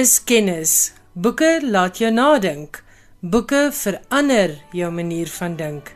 Is kennis. Boeke laat jou nadink. Boeke verander jou manier van dink.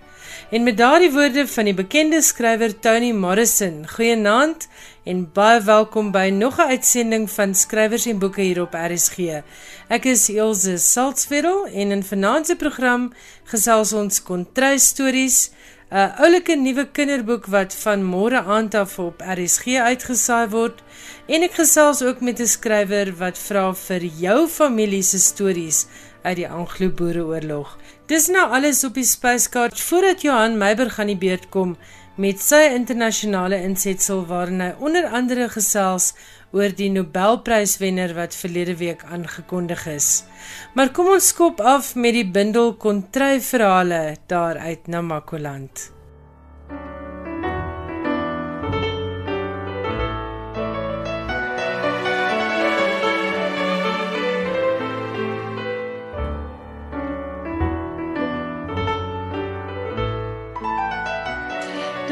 En met daardie woorde van die bekende skrywer Toni Morrison, goeienaand en baie welkom by nog 'n uitsending van Skrywers en Boeke hier op RSG. Ek is Elsje Salzwetel en in vanaand se program gesels ons kontry stories 'n oulike nuwe kinderboek wat van môre aand af op RSG uitgesaai word en ek gesels ook met 'n skrywer wat vra vir jou familie se stories uit die Anglo-Boereoorlog. Dis nou alles op die spyskaart voordat Johan Meiberg aan die beurt kom met sy internasionale insetsel waarin hy onder andere gesels oor die Nobelpryswenner wat verlede week aangekondig is. Maar kom ons skop af met die bundel kontry verhale daar uit Namakoland.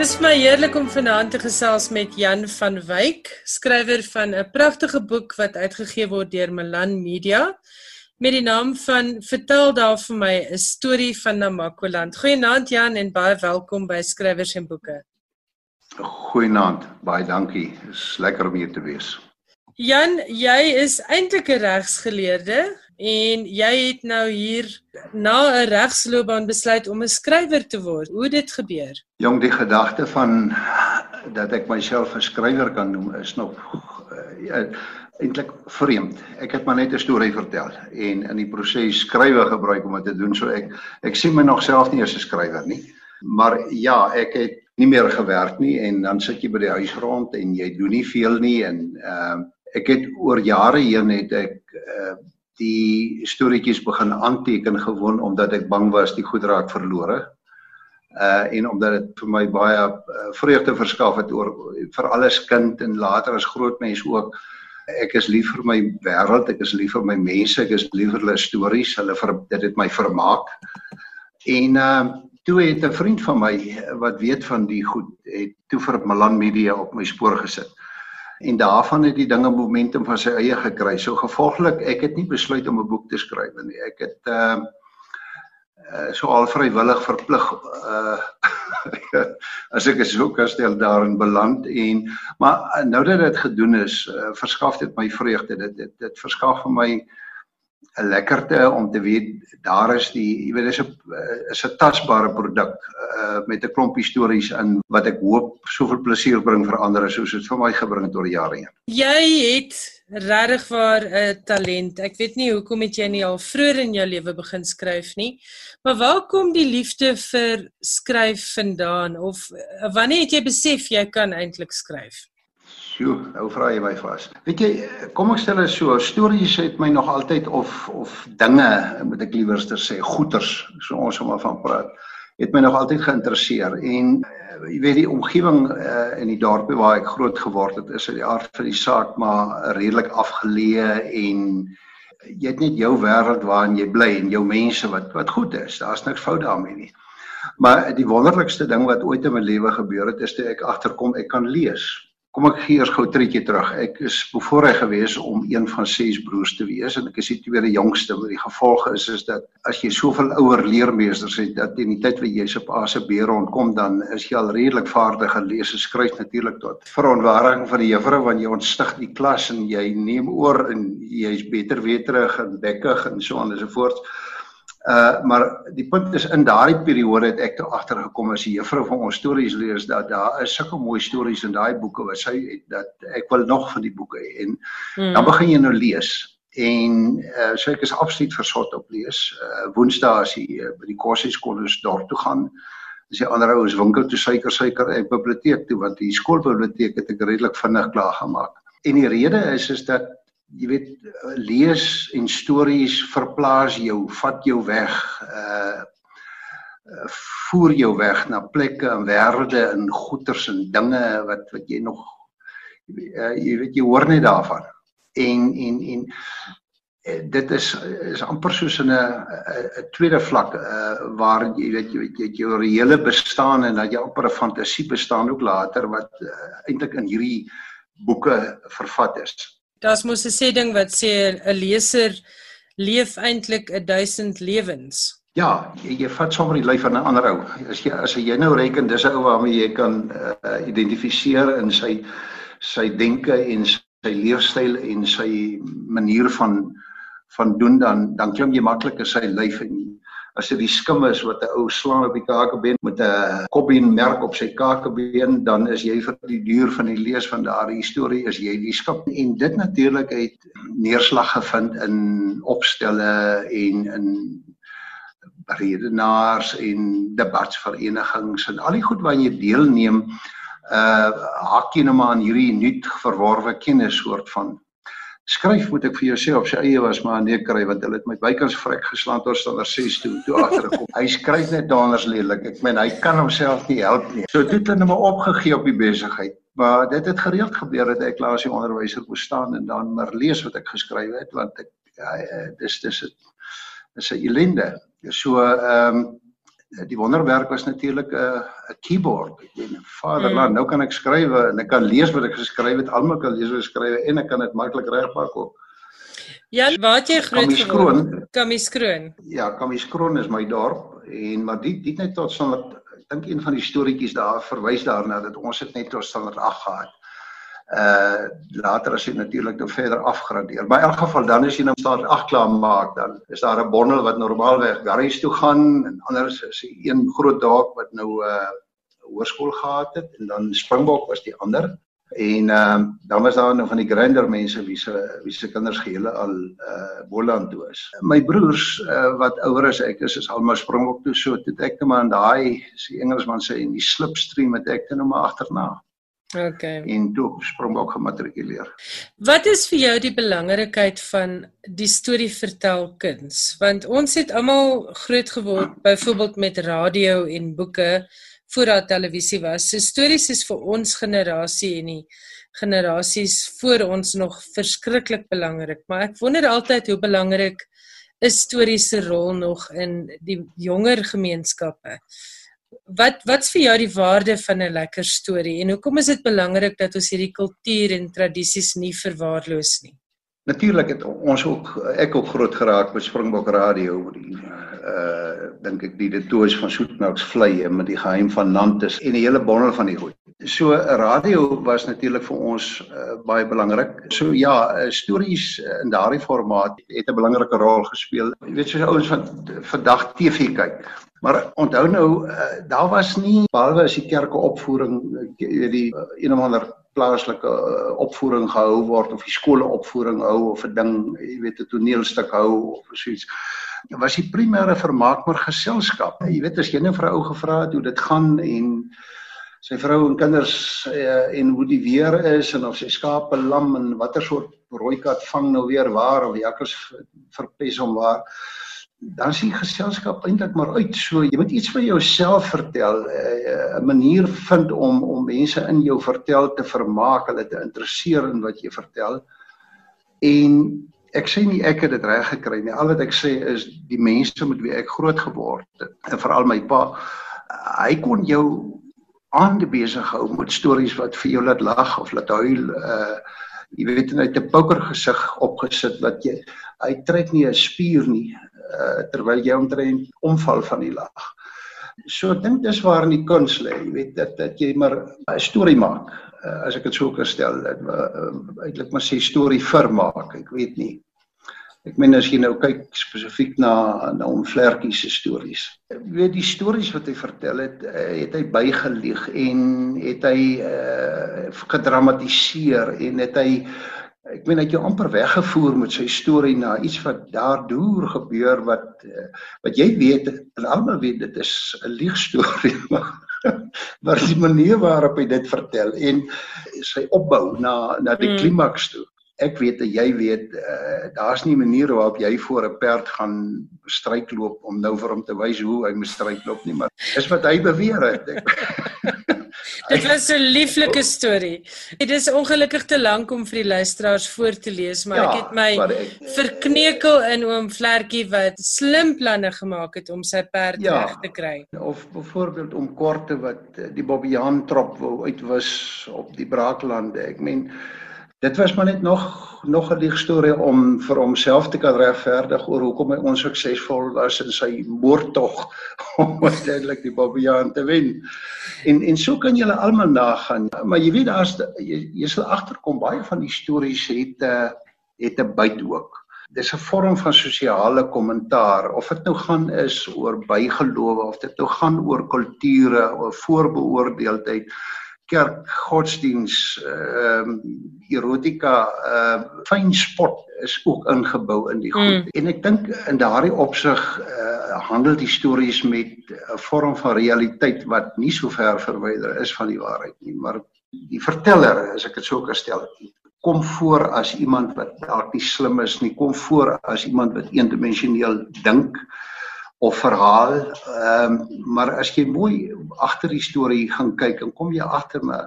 Dis my heerlik om vanaand te gesels met Jan van Wyk, skrywer van 'n pragtige boek wat uitgegee word deur Milan Media met die naam van Vertel daar vir my 'n storie van Namakoland. Goeienaand Jan en baie welkom by Skrywers en Boeke. Goeienaand, baie dankie. Dit is lekker om hier te wees. Jan, jy is eintlik 'n regsgeleerde en jy het nou hier na 'n regsloopbaan besluit om 'n skrywer te word. Hoe het dit gebeur? Jong, die gedagte van dat ek myself 'n skrywer kan noem is nog uh, eintlik vreemd. Ek het maar net 'n storie vertel en in die proses skrywe gebruik om dit te doen. So ek ek sien my nog self nie as 'n skrywer nie. Maar ja, ek het nie meer gewerk nie en dan sit jy by die huis rond en jy doen nie veel nie en ehm uh, ek het oor jare heen het ek uh, die storieetjies begin aanteken gewoon omdat ek bang was die goed raak verlore. Uh en omdat dit vir my baie uh, vreugde verskaf het oor vir alles kind en later as groot mens ook. Ek is lief vir my wêreld, ek is lief vir my mense, ek is lief vir hulle stories, hulle vir dit het my vermaak. En uh toe het 'n vriend van my wat weet van die goed, het toe vir Milan Media op my spoor gesit en daarvan het die dinge momentum van sy eie gekry. So gevolglik ek het nie besluit om 'n boek te skryf nie. Ek het ehm uh, uh, so al vrywillig verplig uh as ek so kan stel daarin beland en maar nou dat dit gedoen is, uh, verskaf dit my vreugde. Dit dit dit verskaf vir my 'n lekkerte om te weet daar is die jy weet dis 'n is 'n tasbare produk uh, met 'n klompie stories in wat ek hoop soveel plesier bring vir ander soos dit vir my gebring het oor die jare heen. Jy het regtig vir 'n uh, talent. Ek weet nie hoekom het jy nie al vroeër in jou lewe begin skryf nie. Maar waar kom die liefde vir skryf vandaan of wanneer het jy besef jy kan eintlik skryf? Sjoe, nou vra jy my vas. Weet jy, kom ek stel dit so, stories het my nog altyd of of dinge, moet ek liewerster sê, goeters, so ons sommer van praat, het my nog altyd geïnteresseer en uh, jy weet die omgewing uh, in die dorpie waar ek groot geword het, is uit die aard van die saak maar redelik afgeleë en jy het net jou wêreld waarin jy bly en jou mense wat wat goed is. Daar's niks fout daarmee nie. Maar die wonderlikste ding wat ooit in my lewe gebeur het, is toe ek agterkom ek kan lees. Kom ek gee eers gou 'n treetjie terug. Ek is bevoorreg geweest om een van ses broers te wees en ek is die tweede jongste. Maar die gevolg is is dat as jy soveel ouer leermeesters het dat in die tyd wat jy se pa se beer rondkom dan is jy al redelik vaardig in lees en skryf natuurlik tot verontwaardiging van die juffrou want jy ontstig die klas en jy neem oor en jy's beter weterig en bekkig en so aan en so voort. Uh maar die punt is in daardie periode het ek toe agtergekom as die juffrou van ons stories lees dat daar is sulke mooi stories in daai boeke wat sy het dat ek wil nog van die boeke hê en hmm. dan begin jy nou lees en uh so ek is absoluut versot op lees. Uh Woensdae as jy uh, by die kosskool is dorp toe gaan as jy ander ouens winkel toe suiker suiker en biblioteek toe want die skoolbiblioteek het ek redelik vinnig klaar gemaak. En die rede is is dat jy weet lees en stories verplaas jou, vat jou weg, uh voer jou weg na plekke en wêrelde en goeters en dinge wat wat jy nog uh, jy weet jy hoor net daarvan. En en en dit is is amper soos in 'n 'n tweede vlak uh waar jy weet jy weet jy jou reële bestaan en dat jy amper 'n fantasie bestaan ook later wat uh, eintlik in hierdie boeke vervat is Daar's mos 'n sê ding wat sê 'n leser leef eintlik 'n duisend lewens. Ja, jy, jy vat sommer die lyf van 'n ander ou. As jy as jy nou reken dis 'n ou waarmee jy kan uh, identifiseer in sy sy denke en sy leefstyl en sy manier van van doen dan dan klim jy maklik in sy lyf en as dit die skim is wat 'n ou slaan op die kakebeen met 'n kopbeen merk op sy kakebeen dan is jy vir die duur van die lees van daardie storie is jy die skip. En dit natuurlik het neerslag gevind in opstelle en in redenaars en debatsverenigings en al die goed waarin jy deelneem uh hakkie nou maar aan hierdie nuut verworwe kennis soort van skryf moet ek vir jou sê op sy eie was maar nee kry want hulle het my bykans vrek geslaan tot standaard 6 toe toe agtergekom. hy skryf net anders lelik. Ek meen hy kan homself nie help nie. So toe het hulle maar opgegee op die besigheid. Maar dit het gereeld gebeur dat ek klaar as die onderwyser moes staan en dan maar lees wat ek geskryf het want ek ja, dis dis dit is 'n ellende. So ehm um, die wonderwerk was natuurlik 'n uh, 'n keyboard. Ek weet, Vaderland, mm. nou kan ek skryf en ek kan lees wat ek geskryf het, almal kan lees wat ek skryf en ek kan dit maklik regmaak ook. Ja, waar jy groot geword? Kamieskroon. Ja, Kamieskroon is my dorp en maar dit dit net tot sonder ek dink een van die storieetjies daar verwys daarna dat ons het net tot sonder 8 gehad uh later as jy natuurlik nou verder afgradeer. Maar in elk geval dan as jy nou staat ag klaar maak, dan is daar 'n bondel wat normaalweg garage toe gaan en anders is die een groot daak wat nou 'n uh, hoërskool gehad het en dan Springbok was die ander. En ehm uh, dan was daar nog van die grinder mense wie se wie se kinders gehele al uh Boland toe is. My broers uh, wat ouer as ek is is almal Springbok toe so toe ek net maar in daai se Engelsman sê in die slipstream het ek net nou maar agterna. Okay. En toe Springbok gematrikuleer. Wat is vir jou die belangrikheid van die storie vertel kuns? Want ons het almal groot geword byvoorbeeld met radio en boeke voor daar televisie was. So stories is vir ons generasie en die generasies voor ons nog verskriklik belangrik, maar ek wonder altyd hoe belangrik is stories se rol nog in die jonger gemeenskappe? Wat wat's vir jou die waarde van 'n lekker storie en hoekom is dit belangrik dat ons hierdie kultuur en tradisies nie verwaarloos nie? Natuurlik het ons ook ek ook groot geraak met Springbok Radio die uh dink ek die toes van Soetmelks vlei en met die geheim van Nantes en die hele bondel van die goed. So radio was natuurlik vir ons uh, baie belangrik. So ja, uh, stories in daardie formaat het 'n belangrike rol gespeel. Jy weet soos ouens van vandag TV kyk. Maar onthou nou, uh, daar was nie behalwe as die kerke opvoering, jy weet die uh, een of ander plaaslike uh, opvoering gehou word of die skole opvoering hou of 'n ding, jy weet 'n toneelstuk hou of so iets. Was die primêre vermaak maar geselskap. Jy weet as jy nou 'n ou gevra het hoe dit gaan en sy vrou en kinders uh, en hoe die weer is en of sy skape lam en watter soort rooi kat vang nou weer waar of die jakkals verpes hom waar dan sien geselskap eintlik maar uit. So jy moet iets van jouself vertel, eh, 'n manier vind om om mense in jou vertel te vermaak, hulle te interesseer in wat jy vertel. En ek sê nie ek het dit reg gekry nie. Al wat ek sê is die mense met wie ek groot geword het, en veral my pa, hy kon jou aande besig hou met stories wat vir jou laat lag of laat huil. Uh jy weet net 'n poker gesig opgesit wat jy hy trek nie 'n spier nie uh, terwyl jy omtrent omval van die lag. So ek dink dis waar in die kuns lê, jy weet dat dat jy maar 'n storie maak. Uh, as ek dit sou kan stel, dat uh, eintlik maar sê storie vermaak, ek weet nie. Ek meen as jy nou kyk spesifiek na na om Vlerkie se stories. Weet die stories wat hy vertel het, het hy bygeleeg en het hy uh, gedramatiseer en het hy ek meen hy het jou amper weggevoer met sy storie na iets wat daar deur gebeur wat eh, wat jy weet en almal weet dit is 'n leegstorie maar die manier waarop hy dit vertel en sy opbou na na die hmm. klimaks toe ek weet en jy weet uh, daar's nie 'n manier waarop jy voor 'n perd gaan strykloop om nou vir hom te wys hoe hy moet strykloop nie maar dis wat hy beweer het Dit was 'n lieflike storie. Dit is ongelukkig te lank om vir die luisteraars voor te lees, maar ja, ek het my ek, verkneukel in oom Vlerkie wat slim planne gemaak het om sy perd ja, reg te kry. Of byvoorbeeld om korte wat die Bobbejaan trop wou uitwis op die Braaklande. Ek meen dit was maar net nog nog 'n lieg storie om vir homself te kan regverdig oor hoekom hy onsuksesvol was in sy moordtog om uiteindelik die Babiaan te wen. En en so kan julle almal nagaan, maar jy weet daar's jy, jy sal agterkom baie van die stories het 'n uh, het 'n byt ook. Dis 'n vorm van sosiale kommentaar of dit nou gaan is oor bygelowe of dit nou gaan oor kulture of voorbeoordeeldheid kerk godsdiens ehm uh, erotika uh fyn sport is ook ingebou in die goed. Mm. En ek dink in daardie opsig uh handel die stories met 'n vorm van realiteit wat nie so ver verwyder is van die waarheid nie, maar die verteller, as ek dit sou kan stel, kom voor as iemand wat dalk nie slim is nie, kom voor as iemand wat eendimensioneel dink of verhaal. Ehm um, maar as jy mooi agter die storie gaan kyk en kom jy agter me,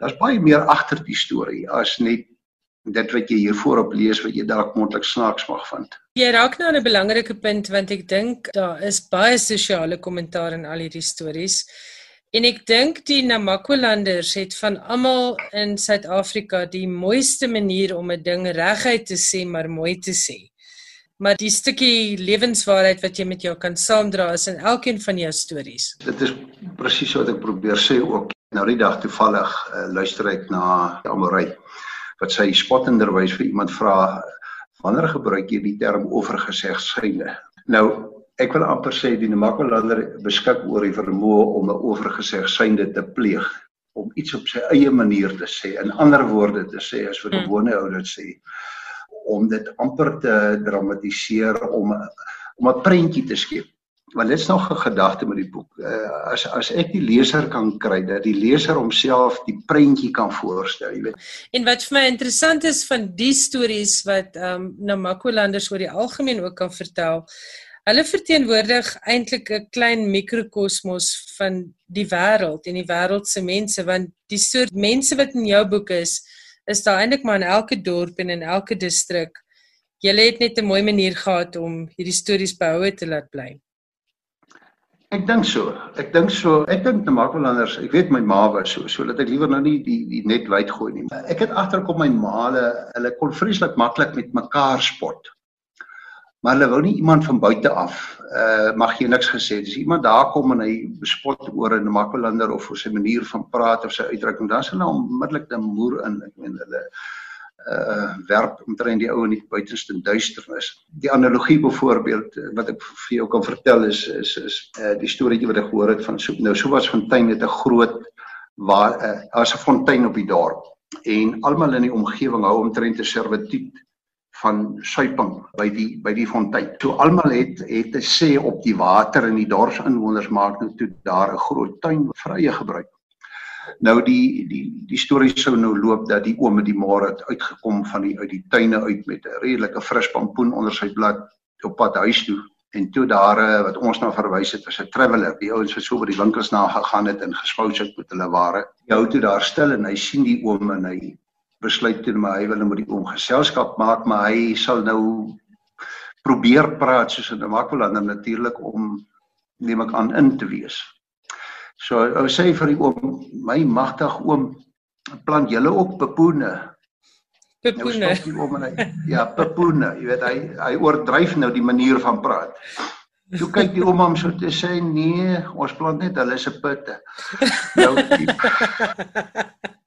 daar's baie meer agter die storie as net dit wat jy hier voorop lees wat jy dalk mondelik snaaks mag vind. Jy raak nou 'n belangrike punt want ek dink daar is baie sosiale kommentaar in al hierdie stories. En ek dink die Namakwalanders het van almal in Suid-Afrika die mooiste manier om 'n ding reguit te sê maar mooi te sê maar die stukkie lewenswaarheid wat jy met jou kan saamdra is in elkeen van jou stories. Dit is presies wat ek probeer sê ook. Nou die dag toevallig uh, luister ek na Amorey wat sy spottenderwys vir iemand vra wanneer gebruik jy die term oorgesegsyne. Nou ek wil amper sê die Namakwallander beskik oor die vermoë om 'n oorgesegsyne te pleeg om iets op sy eie manier te sê in ander woorde te sê as wat 'n hmm. gewone ou dit sê om dit amper te dramatiseer om om 'n prentjie te skep. Want dit is nog 'n gedagte met die boek. Uh, as as ek die leser kan kry dat die leser homself die prentjie kan voorstel, jy weet. En wat vir my interessant is van die stories wat ehm um, Namakolanders oor die algemeen ook kan vertel, hulle verteenwoordig eintlik 'n klein mikrokosmos van die wêreld en die wêreld se mense want die soort mense wat in jou boek is, is daar eintlik maar in elke dorp en in elke distrik. Julle het net 'n mooi manier gehad om hierdie stories behoue te laat bly. Ek dink so. Ek dink so. Ek dink te maak wel anders. Ek weet my ma was so, so dat ek liewer nou nie die die net wyd gooi nie. Ek het agterkom my maale, hulle kon vreeslik maklik met mekaar spot maar hulle wou nie iemand van buite af uh mag jy niks gesê dis iemand daar kom en hy bespot oor 'n Makwallander of oor sy manier van praat of sy uitdrukking. Dan is hulle onmiddellik 'n moer in. Ek meen hulle uh werp omtrent die ou in die buitenste duisternis. Die analogie byvoorbeeld eh, wat ek vir jou kan vertel is is is uh die storieetjie wat ek gehoor het van so nou so was fontein het 'n groot waar uh, as 'n fontein op die dorp en almal in die omgewing hou omtrent 'n servituut van suiping by die by die fontein. So almal het het 'n sê op die water en die dorpsinwoners maak nou toe daar 'n groot tuin vrye gebruik. Nou die die die storie sou nou loop dat die oom met die môre het uitgekom van die uit die tuine uit met 'n redelike fris pampoen onder sy blad op pad huis toe en toe daar wat ons nou verwys het as 'n traveller, die ouens wat so by die winkels na gegaan het en gespou het met hulle ware. Hy hou toe daar stil en hy sien die oom en hy besluit toe maar hy wil nou met die oom geselskap maak, maar hy sal nou probeer praat soos 'n Makwallander natuurlik om neem ek aan in te wees. So ou sê vir die oom, my magtig oom, plant julle ook pepoene. Pepoene. Nou, ja, pepoene. Jy weet hy hy oordryf nou die manier van praat. Toe kyk die oom hom so te sê nee, ons plant net hulle se putte. Nou die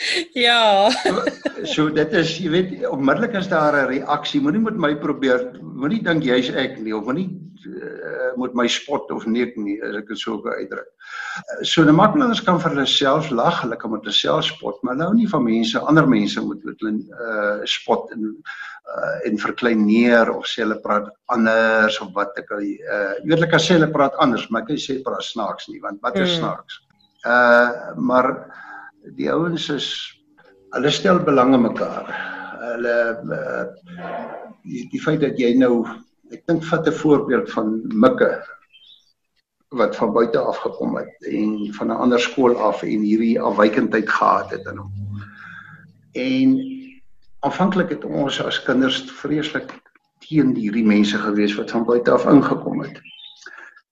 ja. So, dit is jy weet onmiddellik is daar 'n reaksie. Moenie met my probeer moenie dink jy's ek nie of moenie uh, moet my spot of neek nie as ek dit so kan uitdruk. Uh, so die maklikers kan vir hulle self lag, hulle kan met hulle self spot, maar nou nie van mense, ander mense moet met hulle uh, spot en uh, en verklein neer of sê hulle praat anders of wat ek al uh, eerlik as sê hulle praat anders, maar ek sê praat snaaks nie want wat is mm. snaaks? Uh maar die ouens is hulle stel belang in mekaar. Hulle uh, die, die feit dat jy nou ek dink vat 'n voorbeeld van Mikke wat van buite af gekom het en van 'n ander skool af en hierdie afwykendheid gehad het in hom. En aanvanklik het ons as kinders vreeslik teen hierdie mense gewees wat van buite af ingekom het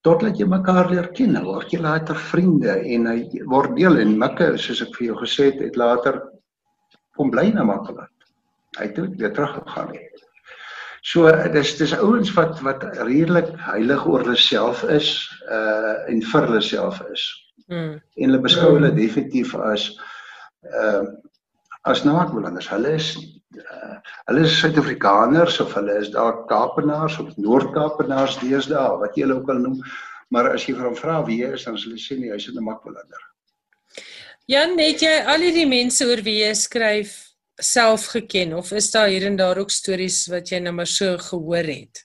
totdat jy mekaar leer ken, word jy later vriende en hy word deel en Mikke soos ek vir jou gesê het, het later kom bly na Makkeland. Hy het weer teruggegaan nie. So dis dis ouens wat wat redelik heilig oor hulle self is uh en vir hulle self is. Mm. En hulle beskou hulle definitief as ehm uh, as Naakwalanders. Hulle is uh, hulle is Suid-Afrikaners of hulle is daar Kaapenaars of Noord-Kaapenaars deesdae, wat jy hulle ook al noem. Maar as jy vir hom vra wie hy is, dan sal hy sê nee, hy's 'n Naakwallander. Jan, het jy al hierdie mense oor wie jy skryf self geken of is daar hier en daar ook stories wat jy nou maar so gehoor het?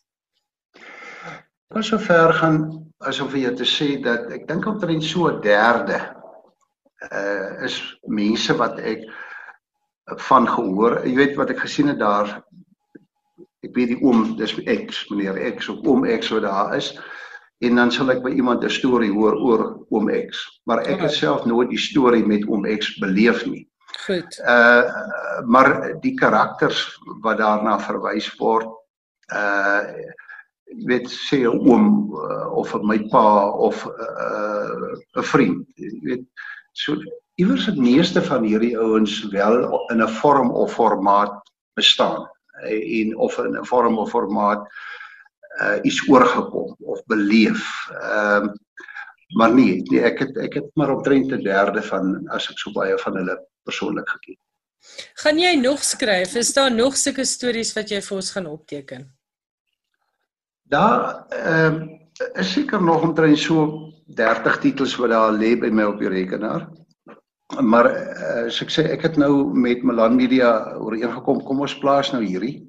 Kan so ver gaan asof jy te sê dat ek dink omtrent so 'n derde uh is mense wat ek van gehoor. Jy weet wat ek gesien het daar. Ek weet die oom, dis X, meneer X of oom X wat daar is. En dan sal ek by iemand 'n storie hoor oor oom X, maar ek het self nooit die storie met oom X beleef nie. Goed. Uh maar die karakters wat daarna verwys word, uh jy weet sê 'n oom uh, of my pa of 'n uh, 'n vriend, jy weet so iewers het meeste van hierdie ouens wel in 'n vorm of formaat bestaan en of in 'n vorm of formaat uh iets oorgekom of beleef. Ehm um, maar nee, nee, ek het ek het maar omtrent 'n derde van as ek so baie van hulle persoonlik geken. Gaan jy nog skryf? Is daar nog sulke stories wat jy vir ons gaan opteken? Daar ehm um, is seker nog omtrent so 30 titels wat daar lê by my op die rekenaar maar uh, as ek sê ek het nou met Milan Media ooreengekom kom ons plaas nou hierdie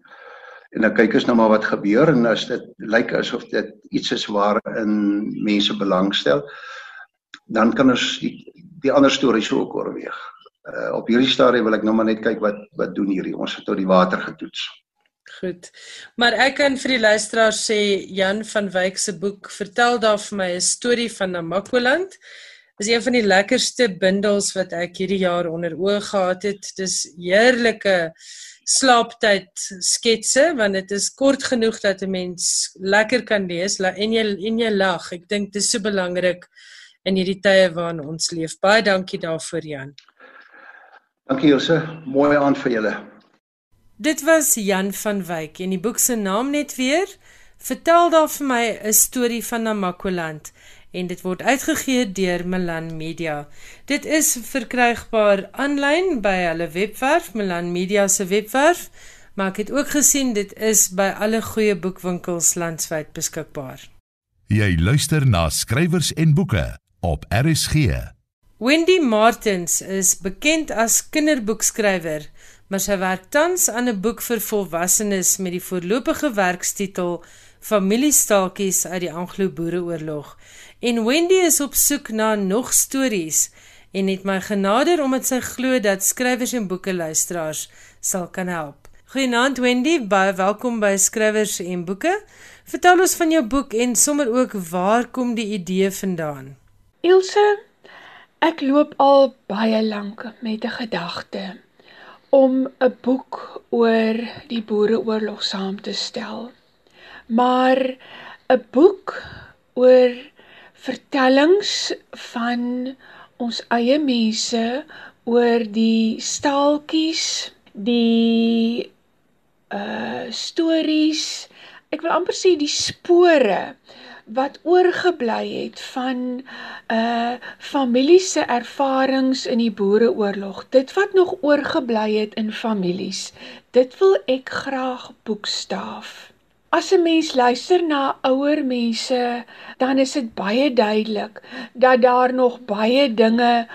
en dan kyk ons nou maar wat gebeur en as dit lyk asof dit iets is waarin mense belangstel dan kan ons die, die ander stories ook oorweeg. Uh, op hierdie stadium wil ek nou maar net kyk wat wat doen hierdie ons het tot die water getoets. Goed. Maar ek kan vir die luisteraars sê Jan van Wyk se boek vertel daar vir my 'n storie van Namakoland is een van die lekkerste bundels wat ek hierdie jaar onder oë gehad het. Dis heerlike slaaptyd sketse want dit is kort genoeg dat 'n mens lekker kan lees en jy en jy lag. Ek dink dit is so belangrik in hierdie tye waarin ons leef. Baie dankie daarvoor Jan. Dankie Jose. Mooi aand vir julle. Dit was Jan van Wyk en die boek se naam net weer Vertel daar vir my 'n storie van Namakoland en dit word uitgegee deur Milan Media. Dit is verkrygbaar aanlyn by hulle webwerf, Milan Media se webwerf, maar ek het ook gesien dit is by alle goeie boekwinkels landwyd beskikbaar. Jy luister na skrywers en boeke op RSG. Wendy Martins is bekend as kinderboekskrywer, maar sy werk tans aan 'n boek vir volwassenes met die voorlopige werkstitel Familiestaaltjies uit die Anglo-Boereoorlog. En Wendy is op soek na nog stories en het my genader omdat sy glo dat skrywers en boeke luisteraars sal kan help. Goeienaand Wendy, baie welkom by Skrywers en Boeke. Vertel ons van jou boek en sommer ook waar kom die idee vandaan? Ilse, ek loop al baie lank met 'n gedagte om 'n boek oor die Boereoorlog saam te stel. Maar 'n boek oor vertellings van ons eie mense oor die staaltjies, die uh stories, ek wil amper sê die spore wat oorgebly het van uh familie se ervarings in die boereoorlog. Dit wat nog oorgebly het in families. Dit wil ek graag boekstaaf. As 'n mens luister na ouer mense, dan is dit baie duidelik dat daar nog baie dinge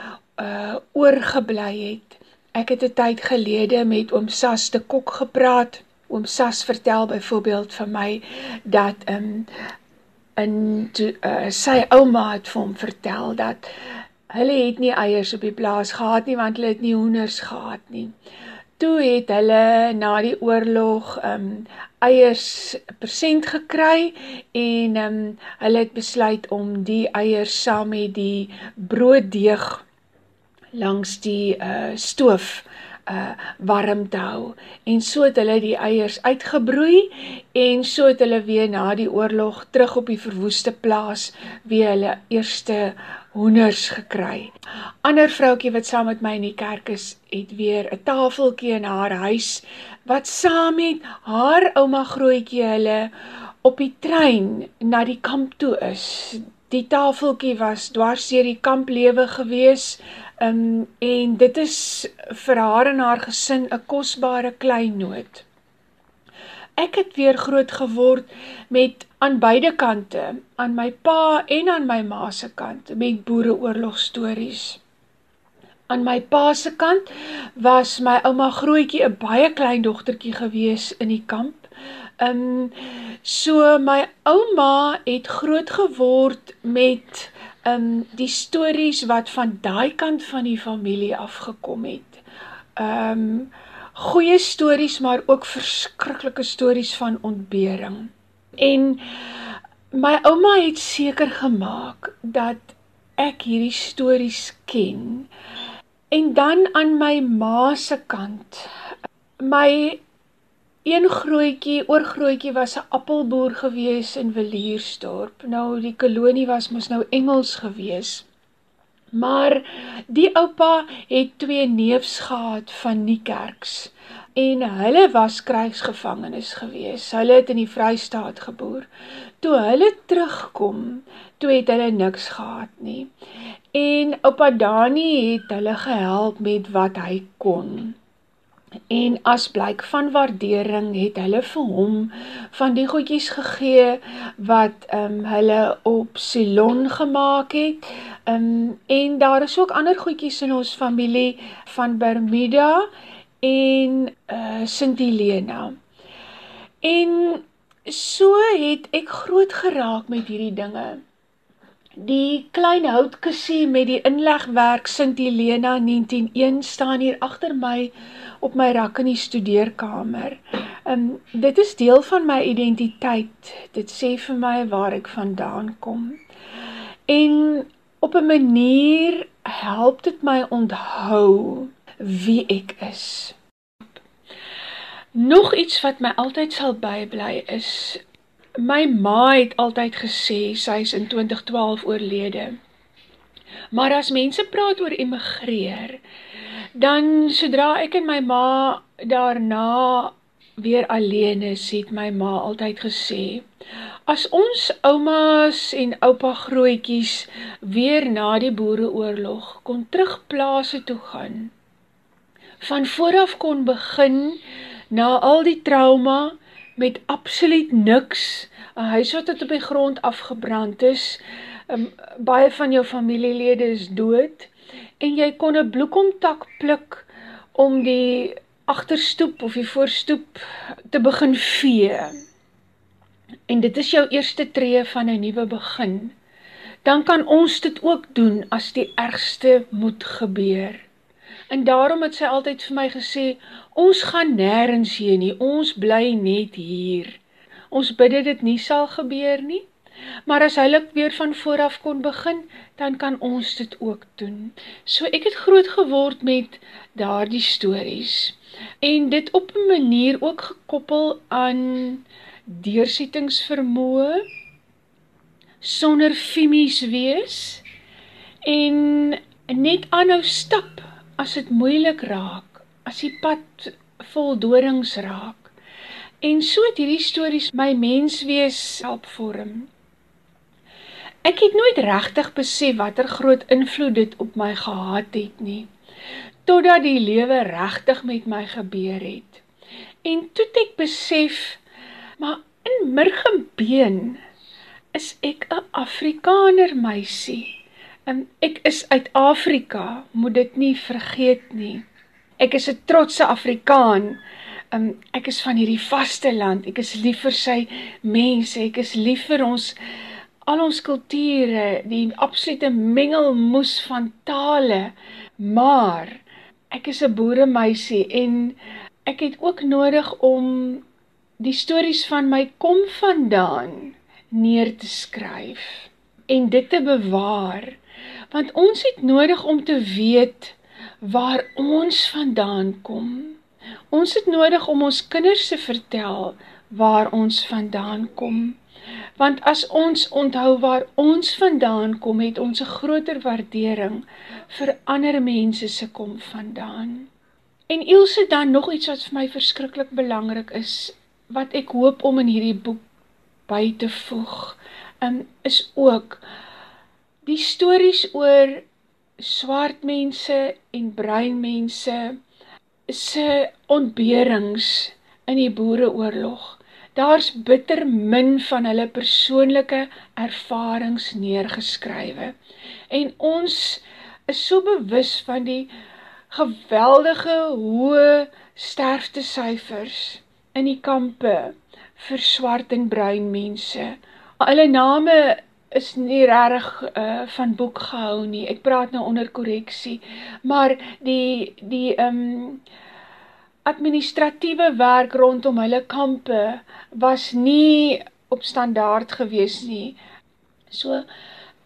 uh oorgebly het. Ek het 'n tyd gelede met oom Sas te Kok gepraat. Oom Sas vertel byvoorbeeld vir my dat um in to, uh, sy ouma het vir hom vertel dat hulle het nie eiers op die plaas gehad nie want hulle het nie hoenders gehad nie toe het hulle na die oorlog um eiers persent gekry en um hulle het besluit om die eiers saam met die brooddeeg langs die uh stoof uh warm te hou. En so het hulle die eiers uitgebroei en so het hulle weer na die oorlog terug op die verwoeste plaas weer hulle eerste hoenders gekry. Ander vroutjie wat saam met my in die kerk is, het weer 'n tafeltjie in haar huis wat saam met haar ouma grootjie hulle op die trein na die kamp toe is. Die tafeltjie was dwars deur die kamplewe gewees. Um, en dit is vir haar en haar gesin 'n kosbare kleinoot. Ek het weer groot geword met aan beide kante, aan my pa en aan my ma se kant, met boereoorlogstories. Aan my pa se kant was my ouma grootjie 'n baie klein dogtertjie gewees in die kamp. Um so my ouma het groot geword met um die stories wat van daai kant van die familie afgekom het. Um goeie stories maar ook verskriklike stories van ontbering. En my ouma het seker gemaak dat ek hierdie stories ken. En dan aan my ma se kant my een grootjie, oorgrootjie was 'n appelboer gewees in Viliersdorp. Nou die kolonie was mos nou Engels gewees. Maar die oupa het twee neefs gehad van Niekerks en hulle was krygsgevangenes gewees. Hulle het in die Vrystaat geboer. Toe hulle terugkom, toe het hulle niks gehad nie. En oupa Dani het hulle gehelp met wat hy kon. En as blyk van waardering het hulle vir hom van die goedjies gegee wat ehm um, hulle op Ceylon gemaak het. Ehm um, en daar is ook ander goedjies in ons familie van Bermuda en uh eh, Sint Helena. En so het ek groot geraak met hierdie dinge. Die klein houtkussie met die inlegwerk Sint Helena 191 staan hier agter my op my rak in die studeerkamer. Um dit is deel van my identiteit. Dit sê vir my waar ek vandaan kom. En op 'n manier help dit my onthou wie ek is. Nog iets wat my altyd sal bybly is my ma het altyd gesê sy is in 2012 oorlede. Maar as mense praat oor emigreer, dan sodra ek en my ma daarna weer alleen is, het my ma altyd gesê, as ons oumas en oupa grootjies weer na die boereoorlog kon terugplase toe gaan, van vooraf kon begin na al die trauma met absoluut niks, 'n huis wat op die grond afgebrand is, um, baie van jou familielede is dood en jy kon 'n bloekomtak pluk om die agterstoep of die voorstoep te begin vee. En dit is jou eerste tree van 'n nuwe begin. Dan kan ons dit ook doen as die ergste moet gebeur. En daarom het sy altyd vir my gesê, ons gaan nêrens heen nie, ons bly net hier. Ons bid dit nie sal gebeur nie. Maar as hulle weer van vooraf kon begin, dan kan ons dit ook doen. So ek het groot geword met daardie stories. En dit op 'n manier ook gekoppel aan deursettingsvermoë sonder fimies wees en net aanhou stap as dit moeilik raak, as die pad vol dorings raak. En so het hierdie stories my menswees help vorm. Ek het nooit regtig besef watter groot invloed dit op my gehad het nie, totdat die lewe regtig met my gebeur het. En toe ek besef, maar in murgenbeen is ek 'n Afrikaner meisie. En ek is uit Afrika, moet dit nie vergeet nie. Ek is 'n trotse Afrikaan. Um, ek is van hierdie vasteland. Ek is lief vir sy mense. Ek is lief vir ons al ons kulture, die absolute mengelmoes van tale, maar ek is 'n boeremeisie en ek het ook nodig om die stories van my kom vandaan neer te skryf en dit te bewaar want ons het nodig om te weet waar ons vandaan kom. Ons het nodig om ons kinders te vertel waar ons vandaan kom. Want as ons onthou waar ons vandaan kom, het ons 'n groter waardering vir ander mense se kom vandaan. En Ilse dan nog iets wat vir my verskriklik belangrik is, wat ek hoop om in hierdie boek by te voeg, um, is ook die stories oor swart mense en bruin mense se ontberings in die boereoorlog. Daar's bitter min van hulle persoonlike ervarings neergeskrywe. En ons is so bewus van die geweldige hoë sterftesyfers in die kampe vir swart en bruin mense. Hulle name is nie regtig uh, van boek gehou nie. Ek praat nou onder korreksie, maar die die ehm um, administratiewe werk rondom hulle kampe was nie op standaard gewees nie. So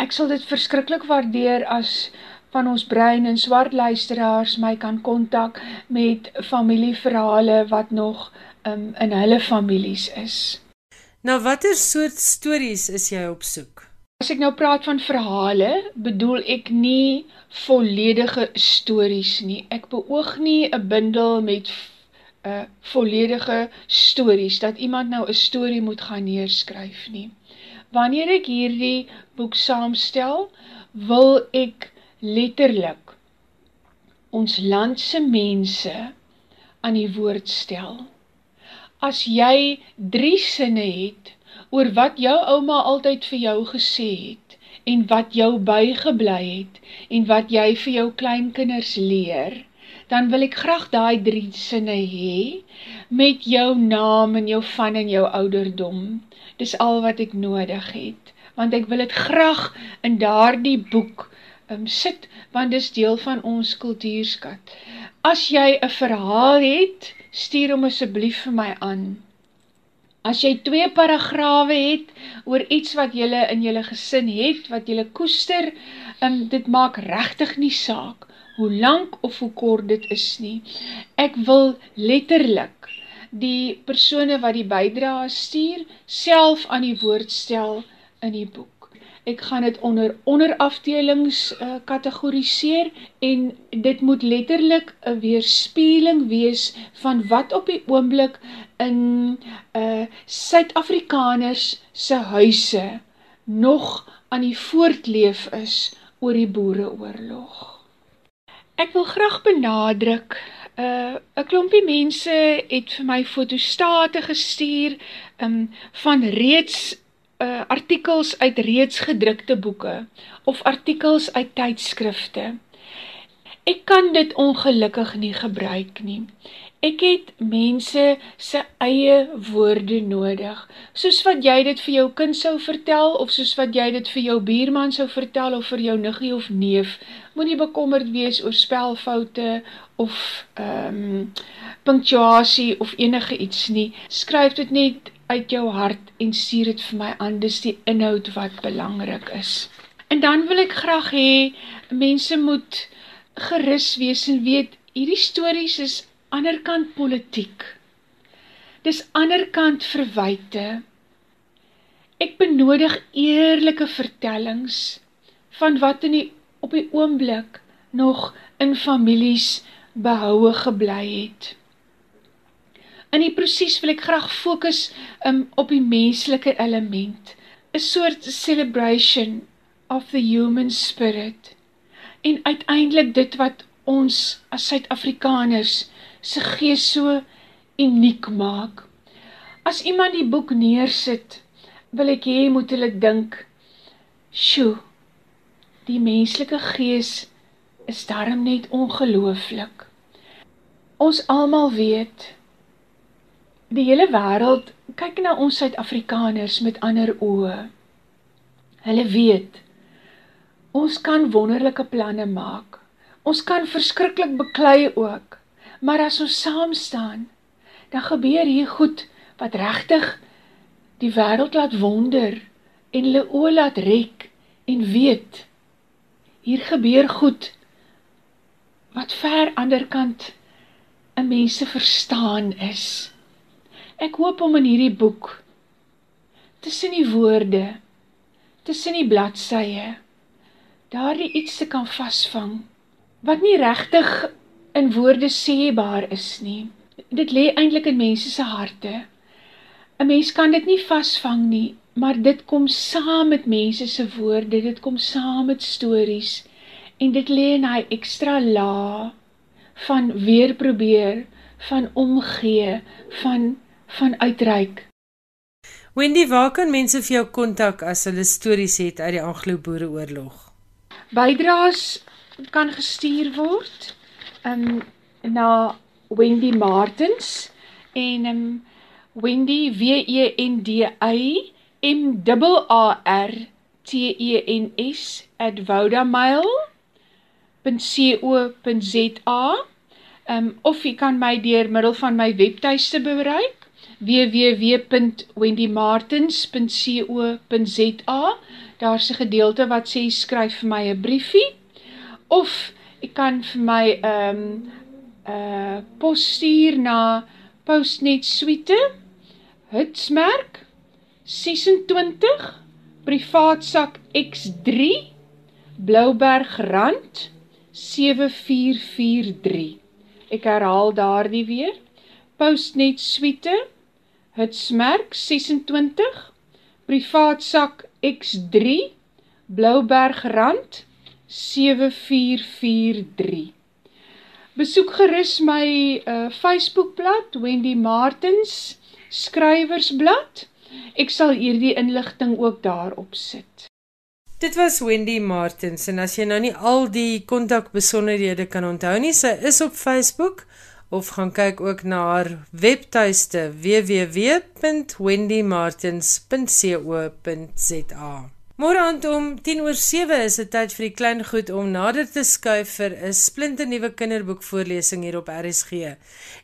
ek sal dit verskriklik waardeer as van ons brein en swart luisteraars my kan kontak met familieverhale wat nog um, in hulle families is. Nou watter soort stories is jy op soek? As ek nou praat van verhale, bedoel ek nie volledige stories nie. Ek beoog nie 'n bundel met 'n uh, volledige stories dat iemand nou 'n storie moet gaan neerskryf nie. Wanneer ek hierdie boek saamstel, wil ek letterlik ons land se mense aan die woord stel. As jy 3 sinne het oor wat jou ouma altyd vir jou gesê het en wat jou bygebly het en wat jy vir jou kleinkinders leer, dan wil ek graag daai drie sinne hê met jou naam en jou van en jou ouderdom. Dis al wat ek nodig het, want ek wil dit graag in daardie boek um, sit want dis deel van ons kultuurskat. As jy 'n verhaal het, stuur hom asseblief vir my aan. As jy twee paragrawe het oor iets wat jy in jou gesin het, wat jy koester, um, dit maak rechtig nie saak, hoe lang of hoe kort dit is nie. Ek wil letterlik die persone wat die bijdra stuur, self aan die woord stel in die boek ek gaan dit onder onderafdelings uh, kategoriseer en dit moet letterlik 'n weerspieëling wees van wat op die oomblik in uh Suid-Afrikaners se huise nog aan die voortleef is oor die boereoorlog. Ek wil graag benadruk Uh, 'n klompie mense het vir my fotostate gestuur um, van reeds uh, artikels uit reeds gedrukte boeke of artikels uit tydskrifte. Ek kan dit ongelukkig nie gebruik nie. Ek het mense se eie woorde nodig, soos wat jy dit vir jou kind sou vertel of soos wat jy dit vir jou buurman sou vertel of vir jou niggie of neef. Moenie bekommerd wees oor spelfoute of ehm um, punctuasie of enige iets nie. Skryf dit net uit jou hart en stuur dit vir my aan, dis die inhoud wat belangrik is. En dan wil ek graag hê mense moet gerus wees en weet hierdie stories is anderkant politiek. Dis anderkant verwyte. Ek benodig eerlike vertellings van wat in die op die oomblik nog in families behoue gebly het. In die proses wil ek graag focus um, op die menslike element, een soort celebration of the human spirit, en uiteindelik dit wat ons as Suid-Afrikaners sy gees so uniek maak. As iemand die boek neersit, wil ek hee moet hulle dink, sjoe, die menslike gees is daarom net ongelooflik. Ons almal weet, die hele wereld kyk na ons Suid-Afrikaners met ander oë. Hulle weet, ons kan wonderlijke planne maak, ons kan verskrikkelijk beklui ook, maar as ons saam staan, dan gebeur hier goed wat rechtig die wereld laat wonder en hulle oë laat rek en weet, hier gebeur goed wat ver ander kant een mense verstaan is Ek hoop om in hierdie boek tussen die woorde, tussen die bladsye, daardie iets te kan vasvang wat nie regtig in woorde sêbaar is nie. Dit lê eintlik in mense se harte. 'n Mens kan dit nie vasvang nie, maar dit kom saam met mense se woorde, dit kom saam met stories en dit lê in hy ekstra laag van weer probeer, van omgee, van van uitreik. Wendy, waar kan mense vir jou kontak as hulle stories het uit die Anglo-Boereoorlog? Bydraes kan gestuur word um, na Wendy Martins en um, Wendy W E N D Y M A R T E N S @vodamail.co.za um, of jy kan my deur middel van my webtuiste bereik www.wendymartins.co.za Daar's 'n gedeelte wat sê skryf vir my 'n briefie. Of jy kan vir my um, 'n uh, pos stuur na Postnet Suite Hitsmerk 26 privaat sak X3 Blouberg Rand 7443 Ek herhaal daardie weer. Postnet Suite Hitsmerk 26 privaat sak X3 Blouberg Rand 7443 Besoek gerus my uh, Facebookblad Wendy Martins Skrywersblad. Ek sal hierdie inligting ook daarop sit. Dit was Wendy Martins en as jy nou nie al die kontakbesonderhede kan onthou nie, sy is op Facebook of gaan kyk ook na haar webtuiste www.wendymartins.co.za. Môre aand om 10 oor 7 is dit tyd vir die klein goed om nader te skuif vir 'n splinternuwe kinderboekvoorlesing hier op RSG.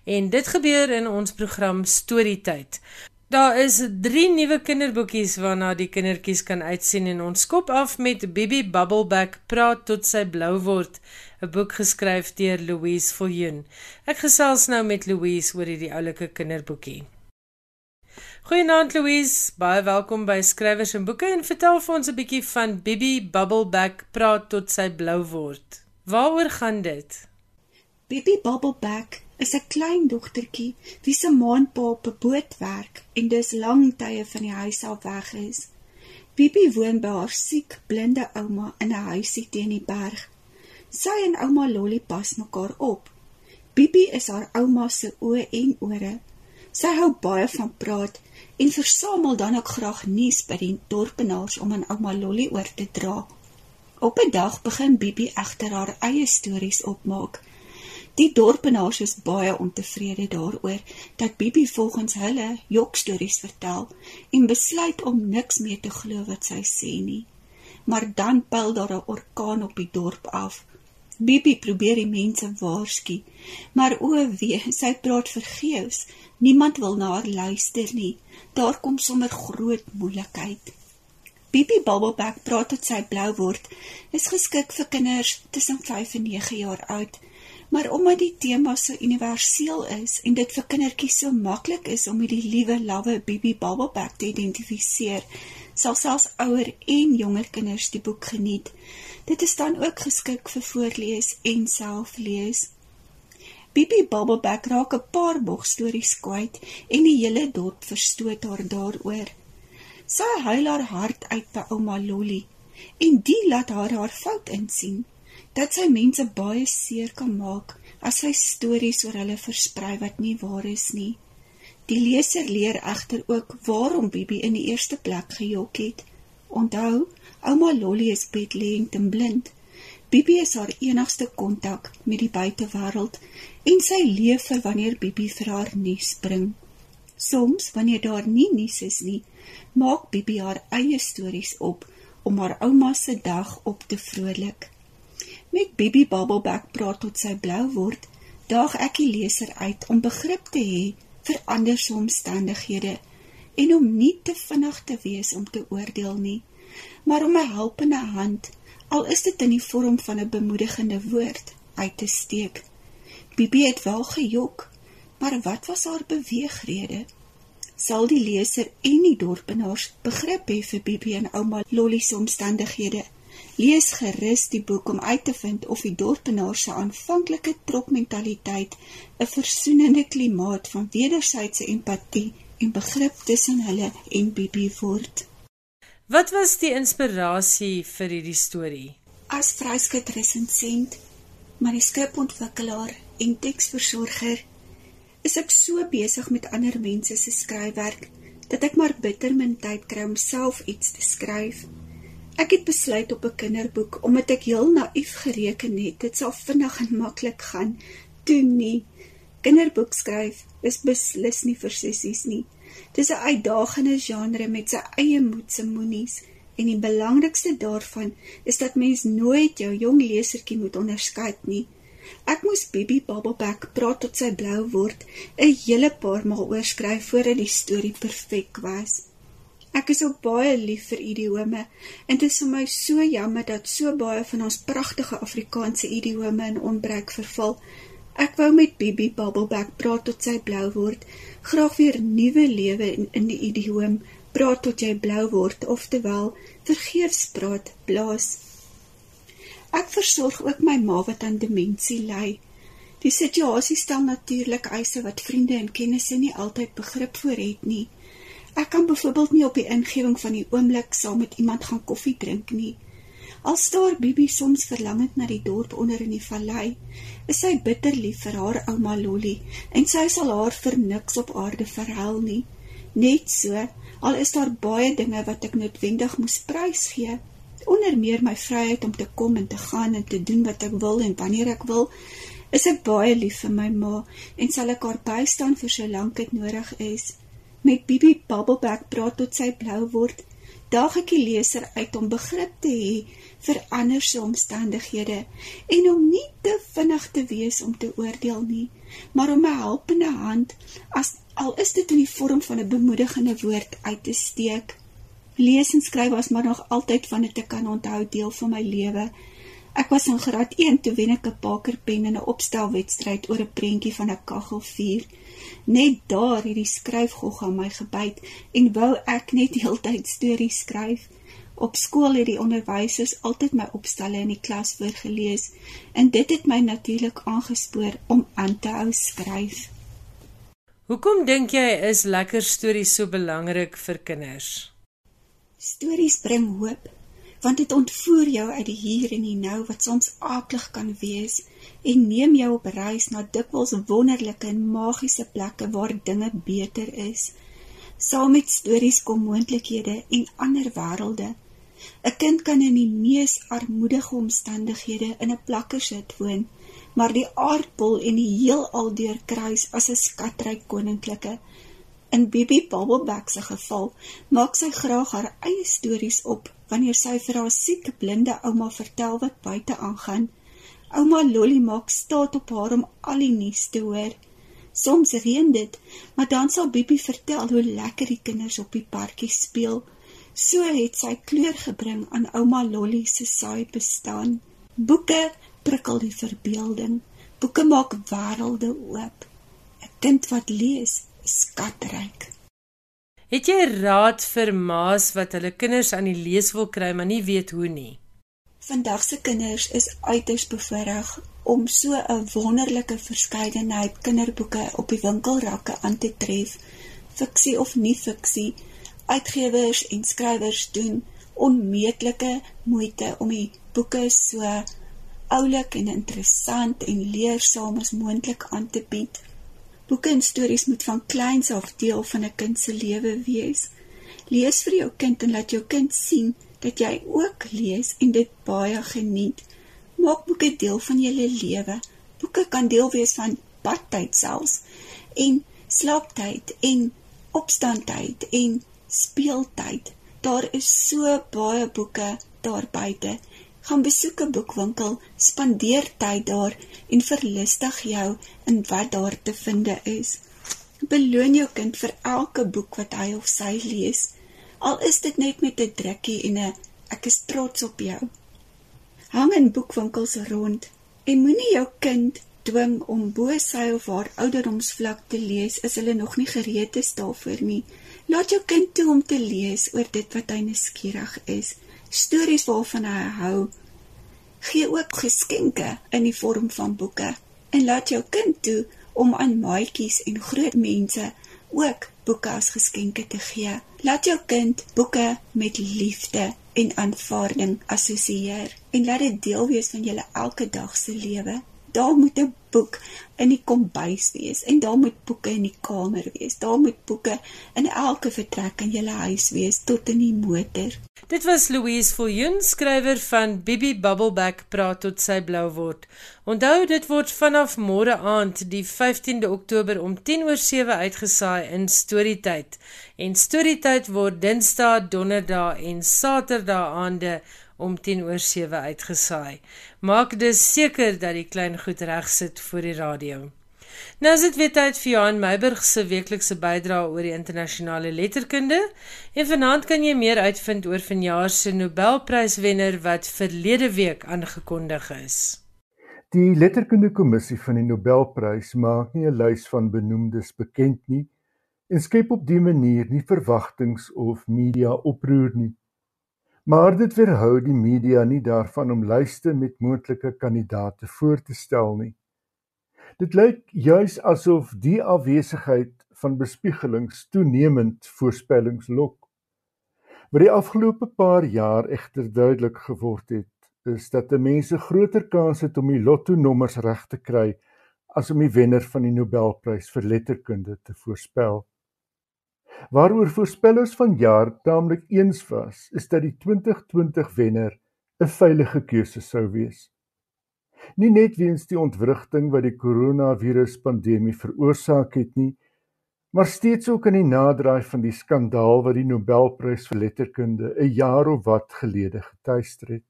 En dit gebeur in ons program Storytyd. Daar is 3 nuwe kinderboekies waarna die kindertjies kan uitsien en ons skop af met Bibi Bubbleback praat tot sy blou word, 'n boek geskryf deur Louise Viljoen. Ek gesels nou met Louise oor hierdie oulike kinderboekie. Goeienaand Louise, baie welkom by Skrywers en Boeke en vertel vir ons 'n bietjie van Bibi Bubbleback praat tot sy blou word. Waaroor gaan dit? Bibi Bubbleback is 'n klein dogtertjie wie se maandpa op 'n boot werk en dis lang tye van die huis af weg is. Bibi woon by haar siek blinde ouma in 'n huisie teen die berg. Sy en ouma Lolly pas mekaar op. Bibi is haar ouma se oë en ore. Sy hou baie van praat en versamel dan ook graag nuus by die dorpenaars om aan ouma Lolly oor te dra. Op 'n dag begin Bibi egter haar eie stories opmaak. Die dorpenaars is baie ontevrede daaroor dat Bibi volgens hulle jokstories vertel en besluit om niks meer te glo wat sy sê nie. Maar dan pyl daar 'n orkaan op die dorp af. Bibi probeer die mense waarsku, maar o wee, sy praat vergeefs. Niemand wil na haar luister nie daar kom sommer groot moeilikheid. Bibi Bubbleback praat tot sy blou word. Is geskik vir kinders tussen 5 en 9 jaar oud. Maar omdat die tema so universeel is en dit vir kindertjies so maklik is om hierdie liewe lawwe Bibi Bubbleback te identifiseer, sal selfs ouer en jonger kinders die boek geniet. Dit is dan ook geskik vir voorlees en selflees. Bibi Bubbleback raak 'n paar bogstories kwyt en die hele dorp verstoot haar daaroor. Sy huil haar hart uit by ouma Lolly en die laat haar haar fout insien dat sy mense baie seer kan maak as sy stories oor hulle versprei wat nie waar is nie. Die leser leer egter ook waarom Bibi in die eerste plek gejok het. Onthou, ouma Lolly is bedlend en blind. Bibi is haar enigste kontak met die buitewêreld en sy leef vir wanneer Bibi vir haar nuus bring. Soms, wanneer daar nie nuus is nie, maak Bibi haar eie stories op om haar ouma se dag op te vrolik. Met Bibi Bubbleback praat tot sy blou word, daag ek die leser uit om begrip te hê vir ander se omstandighede en om nie te vinnig te wees om te oordeel nie, maar om 'n helpende hand al is dit in die vorm van 'n bemoedigende woord uit te steek. Bibi het wel gejok, maar wat was haar beweegrede? sal die leser en die dorpenaars begrip hê vir Bibi en ouma Lolly se omstandighede. Lees gerus die boek om uit te vind of die dorpenaars se aanvanklike tropmentaliteit 'n versoenende klimaat van wederwysige empatie en begrip tussen hulle en Bibi word. Wat was die inspirasie vir hierdie storie? As vryskut resensent, manuskripontwikkelaar en teksversorger is ek so besig met ander mense se skryfwerk dat ek maar bitter min tyd kry om self iets te skryf. Ek het besluit op 'n kinderboek omdat ek heel naïef gereken het dit sal vinnig en maklik gaan. Toe nie. Kinderboek skryf is beslis nie vir sissies nie. Dis 'n uitdagende genre met sy eie moedse moenies en die belangrikste daarvan is dat mens nooit jou jong lesertjie moet onderskei nie. Ek moes Bibi Babbelback praat tot sy blou word 'n hele paar maal oorskryf voordat die storie perfek was. Ek is ook baie lief vir idiome en dit is vir my so jammer dat so baie van ons pragtige Afrikaanse idiome in onbruik verval. Ek wou met Bibi Babbelback praat tot sy blou word, graag weer nuwe lewe in, in die idioom praat tot jy blou word, oftewel vergeefs praat, blaas. Ek versorg ook my ma wat aan demensie ly. Die situasie stel natuurlik eise wat vriende en kennisse nie altyd begrip voor het nie. Ek kan byvoorbeeld nie op die ingewing van die oomblik saam met iemand gaan koffie drink nie. Al staar Bibi soms verlangend na die dorp onder in die vallei, is sy bitter lief vir haar ouma Lolly en sy sal haar vir niks op aarde verhel nie. Net so, al is daar baie dinge wat ek noodwendig moes prysgee, onder meer my vryheid om te kom en te gaan en te doen wat ek wil en wanneer ek wil, is ek baie lief vir my ma en sal ek haar bystaan vir so lank dit nodig is. Met Bibi Bubbleback praat tot sy blou word, daag ek die leser uit om begrip te hê vir ander se omstandighede en om nie te vinnig te wees om te oordeel nie, maar om 'n helpende hand as al is dit in die vorm van 'n bemoedigende woord uit te steek. Lees en skryf was maar nog altyd van dit te kan onthou deel van my lewe. Ek was in graad 1 toe wen ek 'n pakerpen in 'n opstelwedstryd oor 'n prentjie van 'n kaggelvuur. Net daar het die skryfgog aan my gebyt en wou ek net heeltyd stories skryf. Op skool het die onderwysers altyd my opstelle in die klas voorgeles en dit het my natuurlik aangespoor om aan te hou skryf. Hoekom dink jy is lekker stories so belangrik vir kinders? Stories bring hoop, want dit ontvoer jou uit die hier en die nou wat soms aaklig kan wees en neem jou op reis na dikwels wonderlike en magiese plekke waar dinge beter is. Saam met stories kom moontlikhede en ander wêrelde. 'n Kind kan in die mees armoedige omstandighede in 'n plakkersit woon, maar die aardbol en die heelal deurkruis as 'n skatryk koninklike In Bibi Bubbleback se geval maak sy graag haar eie stories op wanneer sy vir haar siek blinde ouma vertel wat buite aangaan. Ouma Lolly maak staat op haar om al die nuus te hoor. Soms reën dit, maar dan sal Bibi vertel hoe lekker die kinders op die parkie speel. So het sy kleur gebring aan ouma Lolly se saai bestaan. Boeke prikkel die verbeelding. Boeke maak wêrelde oop. 'n Kind wat lees, skatryk. Het jy raad vir ma's wat hulle kinders aan die lees wil kry maar nie weet hoe nie? Vandag se kinders is uiters bevoorreg om so 'n wonderlike verskeidenheid kinderboeke op die winkelrakke aan te tref. Fiksie of nie fiksie, uitgewers en skrywers doen onmeetlike moeite om die boeke so oulik en interessant en leersaam as moontlik aan te bied. Boeke en stories moet van kleins af deel van 'n kind se lewe wees. Lees vir jou kind en laat jou kind sien dat jy ook lees en dit baie geniet. Maak boeke deel van jou lewe. Boeke kan deel wees van badtyd selfs en slaaptyd en opstandtyd en speeltyd. Daar is so baie boeke daar buite gaan besoek 'n boekwinkel, spandeer tyd daar en verlustig jou in wat daar te vind is. Beloon jou kind vir elke boek wat hy of sy lees, al is dit net met 'n drukkie en 'n ek is trots op jou. Hang in boekwinkels rond en moenie jou kind dwing om bo sy of haar ouderdomsvlak te lees, is hulle nog nie gereed is daarvoor nie. Laat jou kind toe om te lees oor dit wat hy nuuskierig is, stories waarvan hy hou. Gee ook geskenke in die vorm van boeke en laat jou kind toe om aan maatjies en groot mense ook boeke as geskenke te gee. Laat jou kind boeke met liefde en aanvaarding assosieer en laat dit deel wees van julle elke dag se lewe. Daar moet 'n boek in die kombuis wees en daar moet boeke in die kamer wees. Daar moet boeke in elke vertrek in julle huis wees tot in die motor. Dit was Louise Viljoen, skrywer van Bibi Bubbleback praat tot sy blou word. Onthou dit word vanaf môre aand die 15de Oktober om 10:07 uitgesaai in Storytyd. En Storytyd word Dinsdae, Donderdae en Saterdae aande om 10 oor 7 uitgesaai. Maak dus seker dat die klein goed reg sit vir die radio. Nou is dit weer tyd vir Johan Meiburg se weeklikse bydrae oor die internasionale letterkunde. En vanaand kan jy meer uitvind oor vanjaar se Nobelpryswenner wat verlede week aangekondig is. Die letterkundekommissie van die Nobelprys maak nie 'n lys van benoemdes bekend nie en skep op dié manier nie verwagtinge of media oproer nie. Maar dit weerhou die media nie daarvan om lyste met moontlike kandidaate voor te stel nie. Dit lyk juis asof die afwesigheid van bespiegelings toenemend voorspellings lok. Wat die afgelope paar jaar egter duidelik geword het, is dat mense groter kans het om die lotto nommers reg te kry as om die wenner van die Nobelprys vir letterkunde te voorspel. Waaroor voorspellers vanjaar taamlik eens was, is dat die 2020 wenner 'n veilige keuse sou wees. Nie net weens die ontwrigting wat die koronaviruspandemie veroorsaak het nie, maar steeds ook in die naderdraai van die skandaal wat die Nobelprys vir letterkunde 'n jaar of wat gelede getuister het.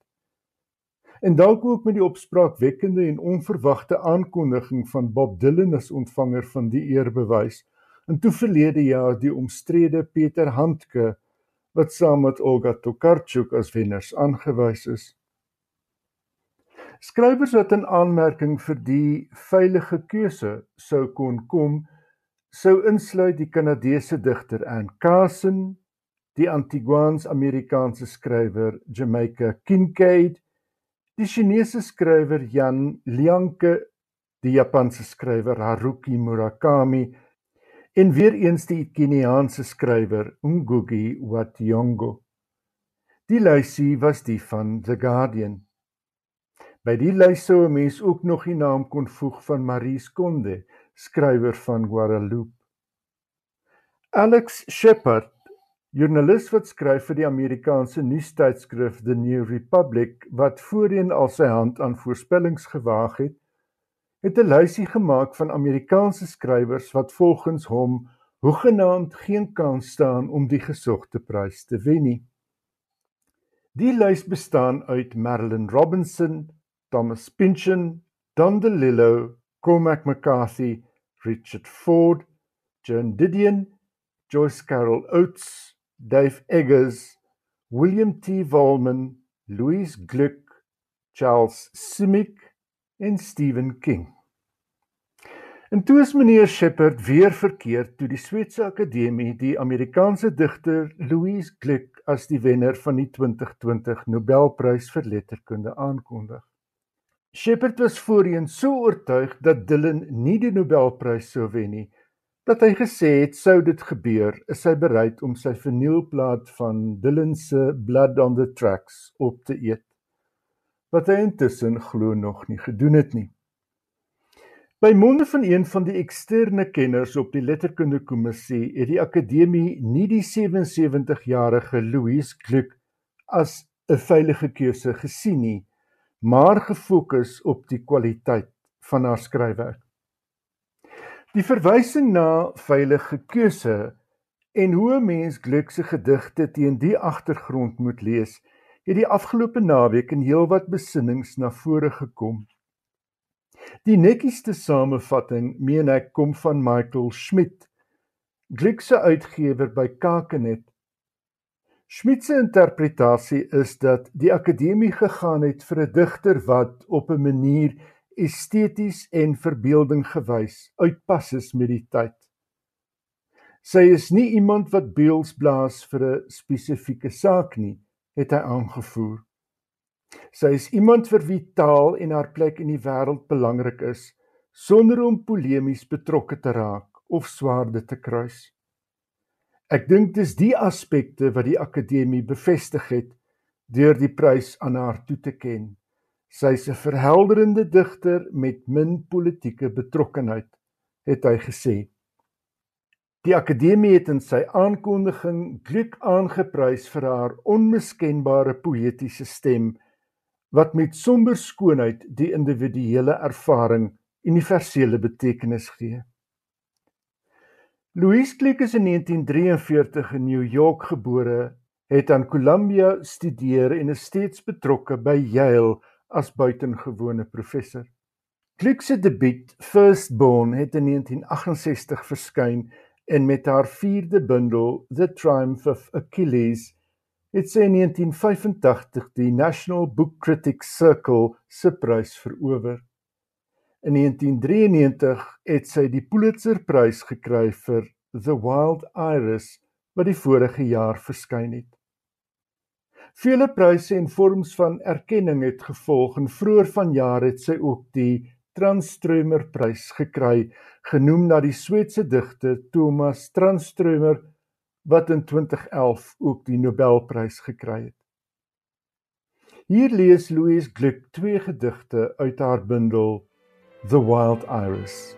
En dalk ook met die opspraakwekkende en onverwagte aankondiging van Bob Dylan as ontvanger van die eerbewys en toe verlede jaar die omstrede Peter Handke wat saam met Olga Tokarczuk as wenners aangewys is. Skrywers wat in aanmerking vir die veilige keuse sou kon kom, sou insluit die Kanadese digter Anne Carson, die Antiguaans-Amerikaanse skrywer Jamaica Kincaid, die Chinese skrywer Yan Lianke, die Japanse skrywer Haruki Murakami en weer eens die Keniaanse skrywer Ngugi wa Thiong'o. Die lysie was die van The Guardian. By die lys sou 'n mens ook nog die naam kon voeg van Marie Skonde, skrywer van Guadeloupe. Alex Shepard, joernalis wat skryf vir die Amerikaanse nuustydskrif The New Republic wat voorheen al sy hand aan voorspellings gewaag het, het 'n lysie gemaak van Amerikaanse skrywers wat volgens hom hoegenaamd geen kans staan om die gesogte prys te wen nie. Die lys bestaan uit Marilyn Robinson, Thomas Pynchon, Don DeLillo, Cormac McCarthy, Richard Ford, Joan Didion, Joyce Carol Oates, Dave Eggers, William T. Volman, Louise Gluck, Charles Simic en Stephen King. En toe is meneer Shepard weer verkeerd toe die Sweedse Akademie die Amerikaanse digter Louise Gluck as die wenner van die 2020 Nobelprys vir letterkunde aankondig. Shepard was voorheen so oortuig dat Dylan nie die Nobelprys sou wen nie, dat hy gesê het sou dit gebeur, is hy bereid om sy vernielplaat van Dylan se Blood on the Tracks op te eet wat hy intussen glo nog nie gedoen het nie. By monde van een van die eksterne kenners op die letterkundekommissie het die akademie nie die 77-jarige Louise Gluck as 'n veilige keuse gesien nie, maar gefokus op die kwaliteit van haar skryfwerk. Die verwysing na veilige keuse en hoe 'n mens Gluck se gedigte teen die agtergrond moet lees, het die afgelope naweek in heelwat besinnings na vore gekom. Die netjieste samevatting, meen ek, kom van Michael Schmidt, Griekse se uitgewer by Kakenet. Schmidt se interpretasie is dat die akademie gegaan het vir 'n digter wat op 'n manier esteties en verbeelding gewys, uitpas is met die tyd. Sy is nie iemand wat beels blaas vir 'n spesifieke saak nie, het hy aangevoer. Sy is iemand vir wie taal en haar plek in die wêreld belangrik is, sonder om polemies betrokke te raak of swaarde te kruis. Ek dink dis die aspekte wat die akademie bevestig het deur die prys aan haar toe te ken. Sy's 'n verhelderende digter met min politieke betrokkenheid, het hy gesê. Die akademie het in sy aankondiging Gluck aangeprys vir haar onmiskenbare poëtiese stem wat met somber skoonheid die individuele ervaring universele betekenis gee. Louise Gluck is in 1943 in New York gebore, het aan Columbia studeer en is steeds betrokke by Yale as buitengewone professor. Gluck se debuut Firstborn het in 1968 verskyn en met haar vierde bundel The Triumph of Achilles het sy in 1985 die National Book Critics Circle se prys verower. In 1993 het sy die Pulitzerprys gekry vir The Wild Iris wat die vorige jaar verskyn het. Vele pryse en vorms van erkenning het gevolg en vroeër vanjaar het sy ook die Tranströmer Prys gekry, genoem na die Sweedse digter Thomas Tranströmer wat in 2011 ook die Nobelprys gekry het. Hier lees Louise Gluck twee gedigte uit haar bundel The Wild Iris.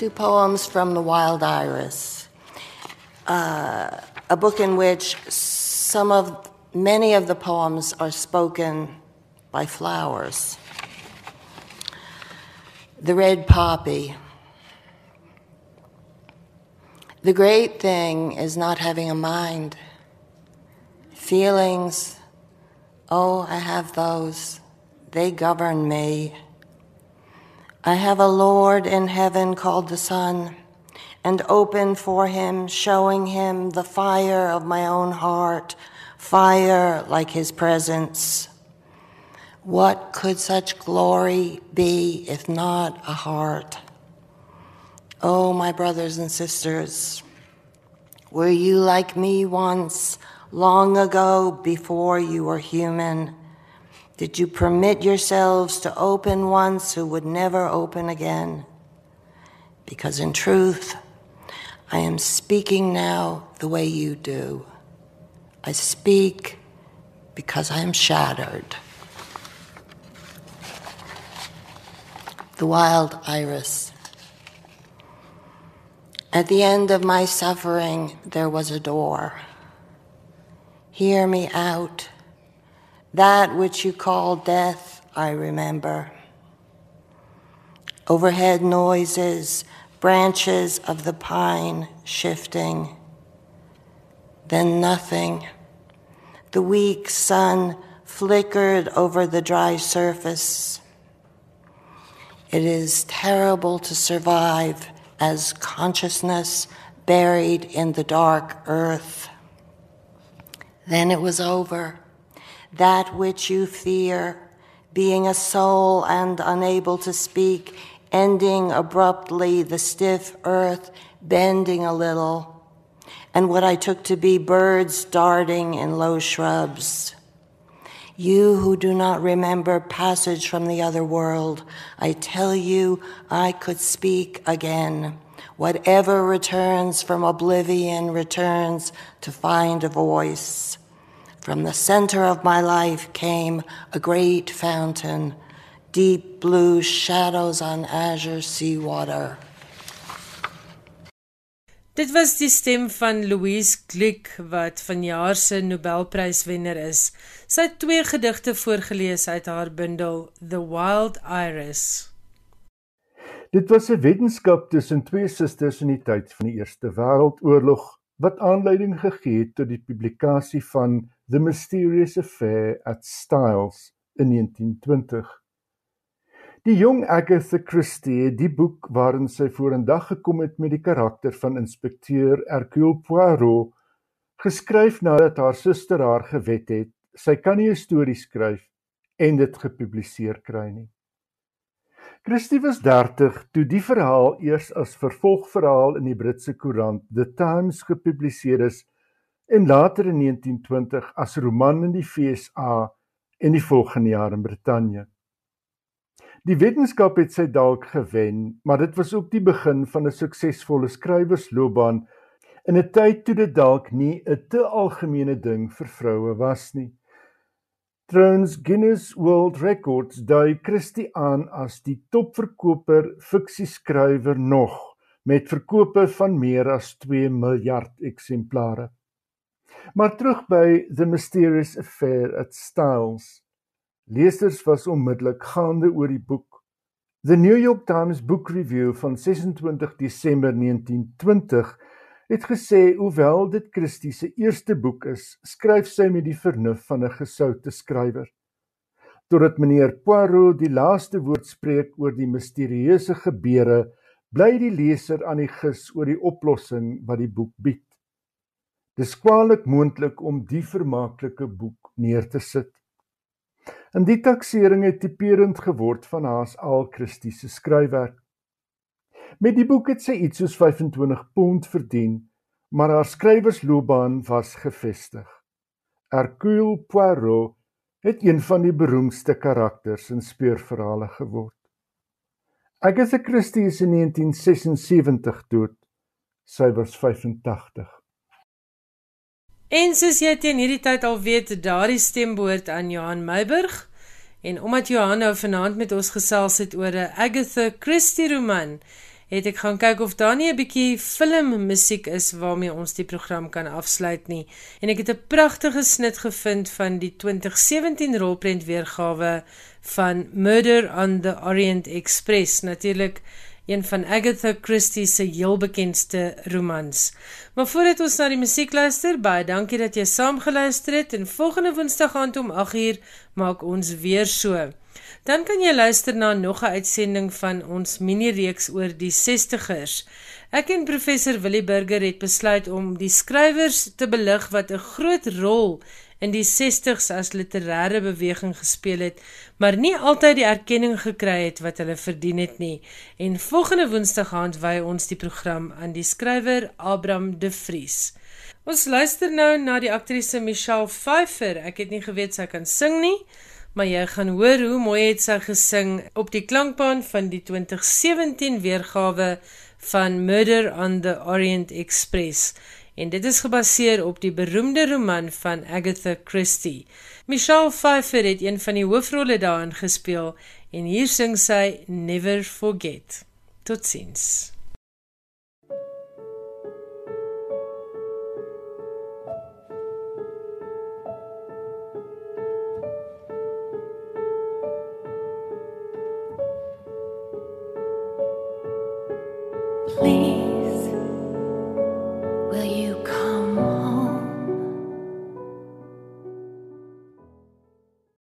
Two poems from The Wild Iris, uh, a book in which some of many of the poems are spoken by flowers. The red poppy. The great thing is not having a mind. Feelings, oh, I have those. They govern me. I have a Lord in heaven called the Son, and open for him, showing him the fire of my own heart, fire like his presence. What could such glory be if not a heart? Oh, my brothers and sisters, were you like me once, long ago, before you were human? Did you permit yourselves to open once who would never open again? Because in truth, I am speaking now the way you do. I speak because I am shattered. The wild iris. At the end of my suffering, there was a door. Hear me out that which you call death, I remember. Overhead noises, branches of the pine shifting. Then nothing. The weak sun flickered over the dry surface. It is terrible to survive as consciousness buried in the dark earth. Then it was over that which you fear, being a soul and unable to speak, ending abruptly the stiff earth, bending a little, and what I took to be birds darting in low shrubs. You who do not remember passage from the other world, I tell you I could speak again. Whatever returns from oblivion returns to find a voice. From the center of my life came a great fountain, deep blue shadows on azure seawater. Dit was die stem van Louise Gluck wat vanjaar se Nobelpryswenner is. Sy het twee gedigte voorgeles uit haar bundel The Wild Iris. Dit was 'n wetenskap tussen twee susters in die tyd van die Eerste Wêreldoorlog wat aanleiding gegee het tot die publikasie van The Mysterious Affair at Styles in 1920. Die jong Agatha Christie het die boek waarin sy vorendag gekom het met die karakter van inspekteur Hercule Poirot geskryf nadat haar suster haar gewet het sy kan nie 'n storie skryf en dit gepubliseer kry nie. Christie was 30 toe die verhaal eers as vervolgverhaal in die Britse koerant The Times gepubliseer is en later in 1920 as roman in die FSA en die volgende jaar in Brittanje. Die wetenskap het sy dalk gewen, maar dit was ook die begin van 'n suksesvolle skrywersloopbaan in 'n tyd toe dit dalk nie 'n te algemene ding vir vroue was nie. Trouens Guinness World Records dui Christie aan as die topverkoper fiksieskrywer nog met verkope van meer as 2 miljard eksemplare. Maar terug by The Mysterious Affair at Styles. Lesers was onmiddellik gaande oor die boek. The New York Times Book Review van 26 Desember 1920 het gesê hoewel dit Christie se eerste boek is, skryf sy met die vernuf van 'n gesoute skrywer. Totdat meneer Poirot die laaste woord spreek oor die misterieuse gebeure, bly die leser aan die gis oor die oplossing wat die boek bied. Dis kwaliek moontlik om die vermaaklike boek neer te sit. In die taksering het tipeerend geword van haar al Christie se skryfwerk. Met die boek het sy iets soos 25 pond verdien, maar haar skrywersloopbaan was gefestig. Hercule Poirot het een van die beroemdste karakters in speurverhale geword. Agatha Christie is in 1976 dood. Sy was 85. En soos jy teen hierdie tyd al weet, daardie stem behoort aan Johan Meiburg. En omdat Johan nou vanaand met ons gesels het oor 'n Agatha Christie roman, het ek gaan kyk of daar nie 'n bietjie filmmusiek is waarmee ons die program kan afsluit nie. En ek het 'n pragtige snit gevind van die 2017 rolprent weergawe van Murder on the Orient Express, natuurlik een van Agatha Christie se heel bekendste romans. Maar voordat ons na die musiek luister, baie dankie dat jy saamgeluister het en volgende Woensdag aand om 8uur maak ons weer so. Dan kan jy luister na nog 'n uitsending van ons mini-reeks oor die 60ers. Ek en professor Willie Burger het besluit om die skrywers te belig wat 'n groot rol in die 60s as literêre beweging gespeel het, maar nie altyd die erkenning gekry het wat hulle verdien het nie. En volgende Woensdag aand wy ons die program aan die skrywer Abraham De Vries. Ons luister nou na die aktrise Michelle Pfeiffer. Ek het nie geweet sy kan sing nie maar jy gaan hoor hoe mooi het sy gesing op die klankbaan van die 2017 weergawe van Murder on the Orient Express en dit is gebaseer op die beroemde roman van Agatha Christie. Michelle Pfeiffer het een van die hoofrolle daarin gespeel en hier sing sy Never Forget. Totsiens.